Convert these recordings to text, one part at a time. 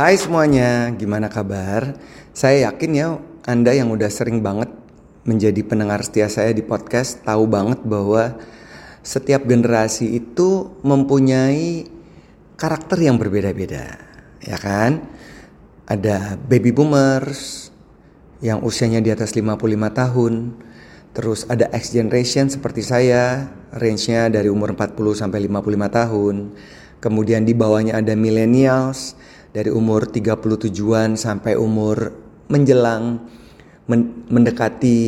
Hai semuanya, gimana kabar? Saya yakin ya Anda yang udah sering banget menjadi pendengar setia saya di podcast tahu banget bahwa setiap generasi itu mempunyai karakter yang berbeda-beda, ya kan? Ada baby boomers yang usianya di atas 55 tahun, terus ada X generation seperti saya, range-nya dari umur 40 sampai 55 tahun. Kemudian di bawahnya ada millennials dari umur 37-an sampai umur menjelang men mendekati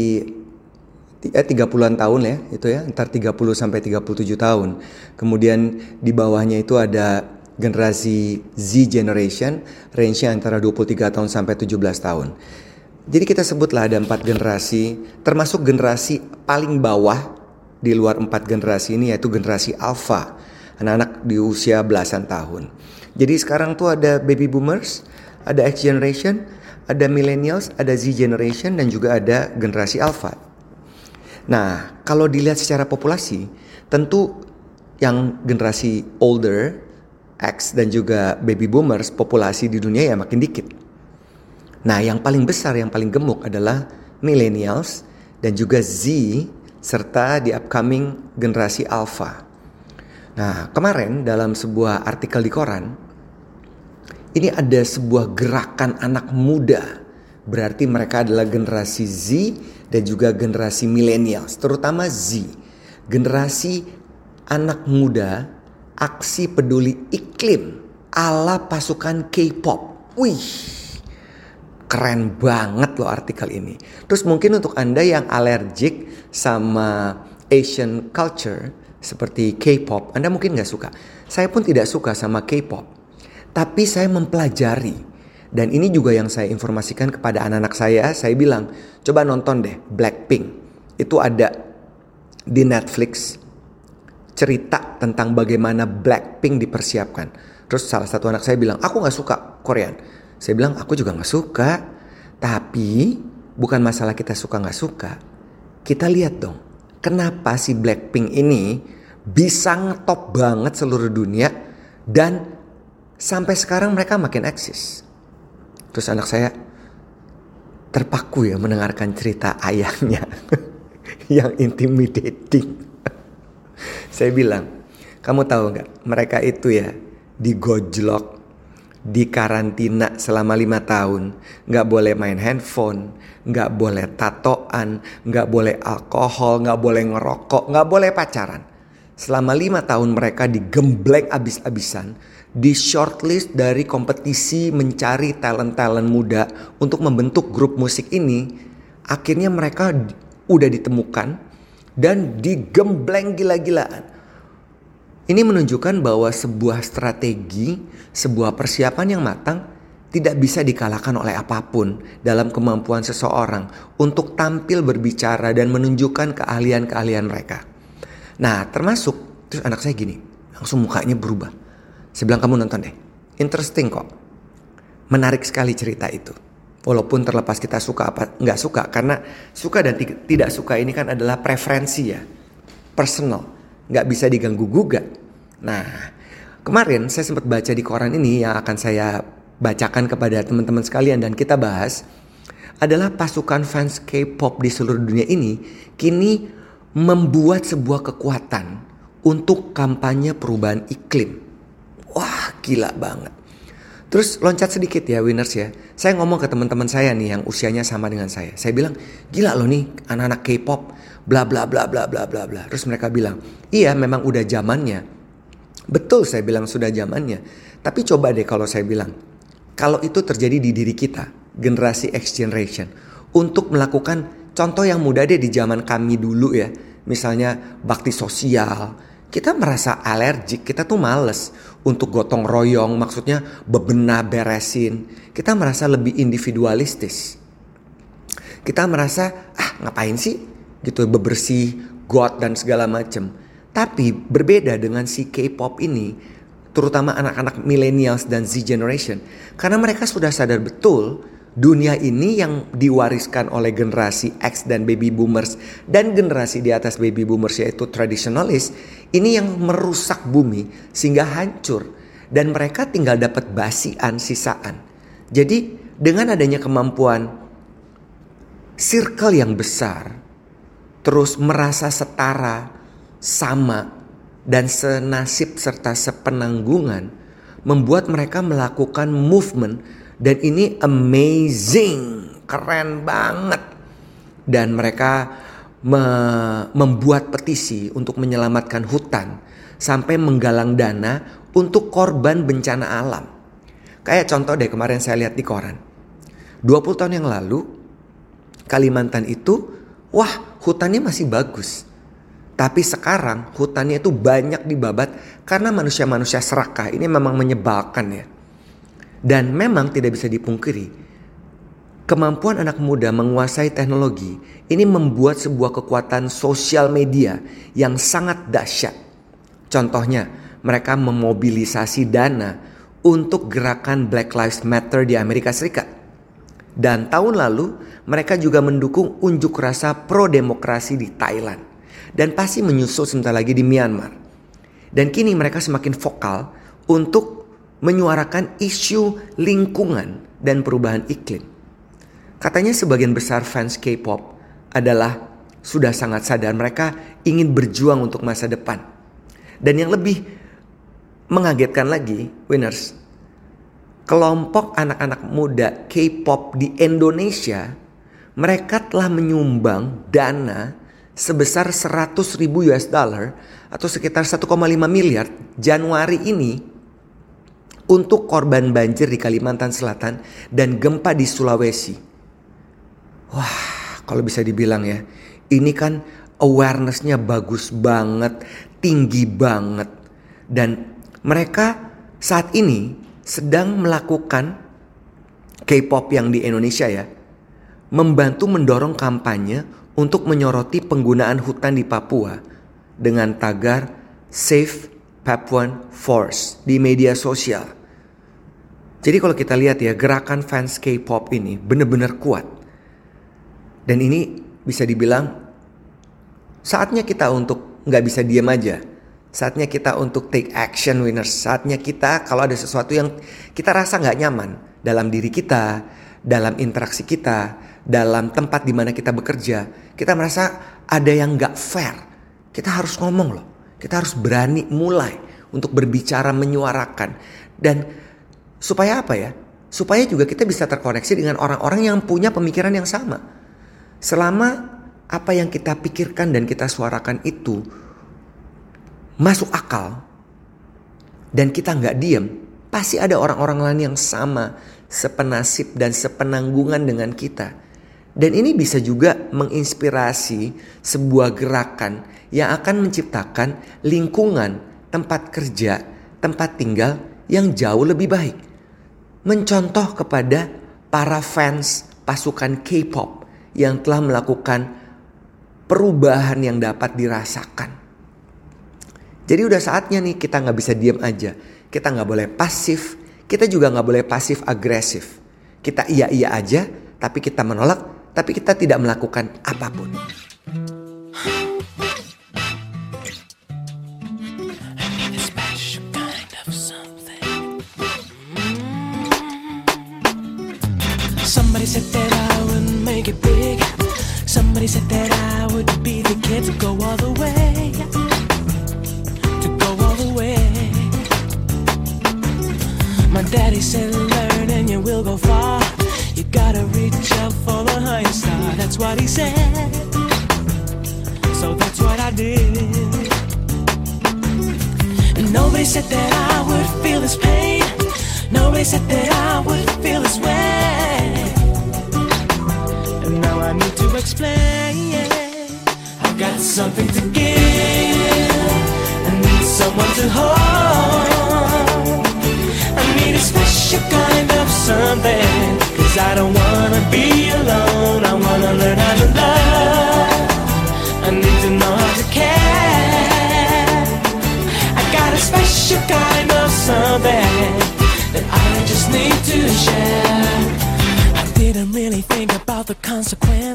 eh, 30-an tahun ya itu ya entar 30 sampai 37 tahun. Kemudian di bawahnya itu ada generasi Z generation range-nya antara 23 tahun sampai 17 tahun. Jadi kita sebutlah ada empat generasi termasuk generasi paling bawah di luar empat generasi ini yaitu generasi alpha anak-anak di usia belasan tahun. Jadi sekarang tuh ada baby boomers, ada X generation, ada millennials, ada Z generation dan juga ada generasi alpha. Nah, kalau dilihat secara populasi, tentu yang generasi older, X dan juga baby boomers populasi di dunia ya makin dikit. Nah, yang paling besar, yang paling gemuk adalah millennials dan juga Z serta di upcoming generasi alpha. Nah, kemarin dalam sebuah artikel di koran, ini ada sebuah gerakan anak muda. Berarti mereka adalah generasi Z dan juga generasi millennials, terutama Z. Generasi anak muda aksi peduli iklim ala pasukan K-pop. Wih, keren banget loh artikel ini. Terus mungkin untuk Anda yang alergik sama Asian culture, seperti K-pop, Anda mungkin nggak suka. Saya pun tidak suka sama K-pop. Tapi saya mempelajari. Dan ini juga yang saya informasikan kepada anak-anak saya. Saya bilang, coba nonton deh Blackpink. Itu ada di Netflix. Cerita tentang bagaimana Blackpink dipersiapkan. Terus salah satu anak saya bilang, aku nggak suka Korean. Saya bilang, aku juga nggak suka. Tapi bukan masalah kita suka nggak suka. Kita lihat dong, kenapa si Blackpink ini bisa ngetop banget seluruh dunia dan sampai sekarang mereka makin eksis. Terus anak saya terpaku ya mendengarkan cerita ayahnya yang intimidating. saya bilang, kamu tahu nggak mereka itu ya digojlok di karantina selama lima tahun, nggak boleh main handphone, nggak boleh tatoan, nggak boleh alkohol, nggak boleh ngerokok, nggak boleh pacaran. Selama lima tahun mereka digembleng abis-abisan, di shortlist dari kompetisi mencari talent-talent muda untuk membentuk grup musik ini. Akhirnya mereka udah ditemukan dan digembleng gila-gilaan. Ini menunjukkan bahwa sebuah strategi, sebuah persiapan yang matang tidak bisa dikalahkan oleh apa pun dalam kemampuan seseorang untuk tampil berbicara dan menunjukkan keahlian-keahlian mereka. Nah, termasuk terus anak saya gini, langsung mukanya berubah. Saya bilang kamu nonton deh, interesting kok, menarik sekali cerita itu. Walaupun terlepas kita suka apa nggak suka, karena suka dan tidak suka ini kan adalah preferensi ya, personal, nggak bisa diganggu gugat. Nah, kemarin saya sempat baca di koran ini yang akan saya bacakan kepada teman-teman sekalian dan kita bahas adalah pasukan fans K-pop di seluruh dunia ini kini membuat sebuah kekuatan untuk kampanye perubahan iklim. Wah, gila banget. Terus loncat sedikit ya winners ya. Saya ngomong ke teman-teman saya nih yang usianya sama dengan saya. Saya bilang, "Gila loh nih anak-anak K-pop bla bla bla bla bla bla bla." Terus mereka bilang, "Iya, memang udah zamannya." Betul saya bilang sudah zamannya. Tapi coba deh kalau saya bilang, kalau itu terjadi di diri kita, generasi X generation, untuk melakukan contoh yang mudah deh di zaman kami dulu ya, misalnya bakti sosial, kita merasa alergik, kita tuh males untuk gotong royong, maksudnya bebenah beresin. Kita merasa lebih individualistis. Kita merasa ah ngapain sih gitu bebersih, got dan segala macem. Tapi berbeda dengan si K-pop ini, terutama anak-anak millennials dan Z generation, karena mereka sudah sadar betul dunia ini yang diwariskan oleh generasi X dan baby boomers dan generasi di atas baby boomers yaitu tradisionalis, ini yang merusak bumi sehingga hancur. dan mereka tinggal dapat basian sisaan. Jadi dengan adanya kemampuan circle yang besar, terus merasa setara, sama, dan senasib serta sepenanggungan, membuat mereka melakukan movement dan ini amazing, keren banget. Dan mereka me membuat petisi untuk menyelamatkan hutan sampai menggalang dana untuk korban bencana alam. Kayak contoh deh kemarin saya lihat di koran. 20 tahun yang lalu Kalimantan itu wah hutannya masih bagus. Tapi sekarang hutannya itu banyak dibabat karena manusia-manusia serakah. Ini memang menyebalkan ya. Dan memang tidak bisa dipungkiri. Kemampuan anak muda menguasai teknologi ini membuat sebuah kekuatan sosial media yang sangat dahsyat. Contohnya, mereka memobilisasi dana untuk gerakan Black Lives Matter di Amerika Serikat. Dan tahun lalu mereka juga mendukung unjuk rasa pro demokrasi di Thailand. Dan pasti menyusul sebentar lagi di Myanmar. Dan kini mereka semakin vokal untuk menyuarakan isu lingkungan dan perubahan iklim. Katanya sebagian besar fans K-pop adalah sudah sangat sadar mereka ingin berjuang untuk masa depan. Dan yang lebih mengagetkan lagi, winners, kelompok anak-anak muda K-pop di Indonesia, mereka telah menyumbang dana sebesar 100 ribu US dollar atau sekitar 1,5 miliar Januari ini untuk korban banjir di Kalimantan Selatan dan gempa di Sulawesi. Wah, kalau bisa dibilang ya, ini kan awarenessnya bagus banget, tinggi banget. Dan mereka saat ini sedang melakukan K-pop yang di Indonesia ya, membantu mendorong kampanye untuk menyoroti penggunaan hutan di Papua dengan tagar Save Papuan Force di media sosial. Jadi kalau kita lihat ya gerakan fans K-pop ini benar-benar kuat. Dan ini bisa dibilang saatnya kita untuk nggak bisa diam aja Saatnya kita untuk take action winners. Saatnya kita kalau ada sesuatu yang kita rasa nggak nyaman dalam diri kita, dalam interaksi kita, dalam tempat di mana kita bekerja, kita merasa ada yang nggak fair. Kita harus ngomong loh. Kita harus berani mulai untuk berbicara menyuarakan dan supaya apa ya? Supaya juga kita bisa terkoneksi dengan orang-orang yang punya pemikiran yang sama. Selama apa yang kita pikirkan dan kita suarakan itu masuk akal dan kita nggak diem, pasti ada orang-orang lain yang sama, sepenasib dan sepenanggungan dengan kita. Dan ini bisa juga menginspirasi sebuah gerakan yang akan menciptakan lingkungan tempat kerja, tempat tinggal yang jauh lebih baik. Mencontoh kepada para fans pasukan K-pop yang telah melakukan perubahan yang dapat dirasakan. Jadi udah saatnya nih kita nggak bisa diem aja. Kita nggak boleh pasif. Kita juga nggak boleh pasif agresif. Kita iya iya aja, tapi kita menolak, tapi kita tidak melakukan apa pun. Make it big. Somebody said that I would be the kid to go all the way. To go all the way. My daddy said learn and you will go far. You gotta reach out for the higher star. That's what he said. So that's what I did. And nobody said that I would feel this pain. Nobody said that I would feel this way. I need to explain. I've got something to give. I need someone to hold I need a special kind of something. Cause I don't wanna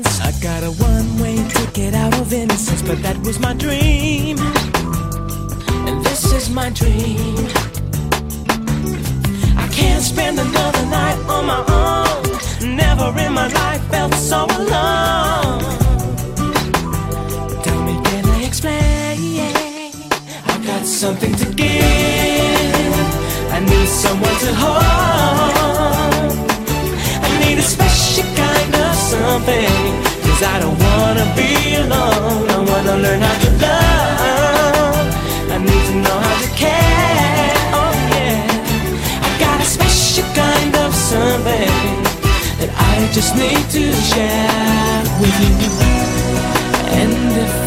consequence. I got a one way ticket out of innocence, but that was my dream. And this is my dream. I can't spend another night on my own. Never in my life felt so alone. Tell me, can I explain? I got something to give. I need someone to hold. I need a special kind of something. Cause I don't wanna be alone. I wanna learn how to love. I need to know how to care. Oh yeah. I got a special kind of something that I just need to share with you. And if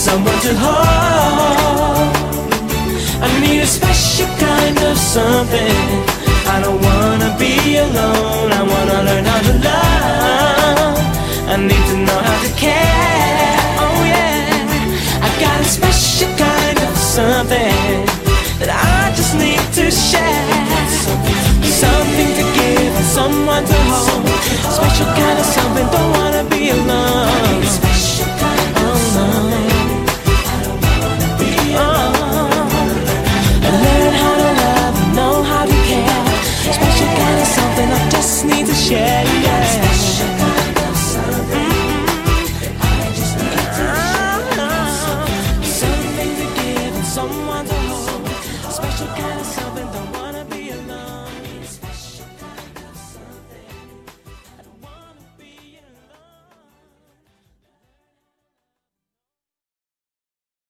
someone to hold. I need a special kind of something. I don't wanna be alone. I wanna learn how to love. I need to know how to care. Oh yeah. I got a special kind of something That I just need to share. Something to give someone to hold. Special kind of something. Don't wanna be alone share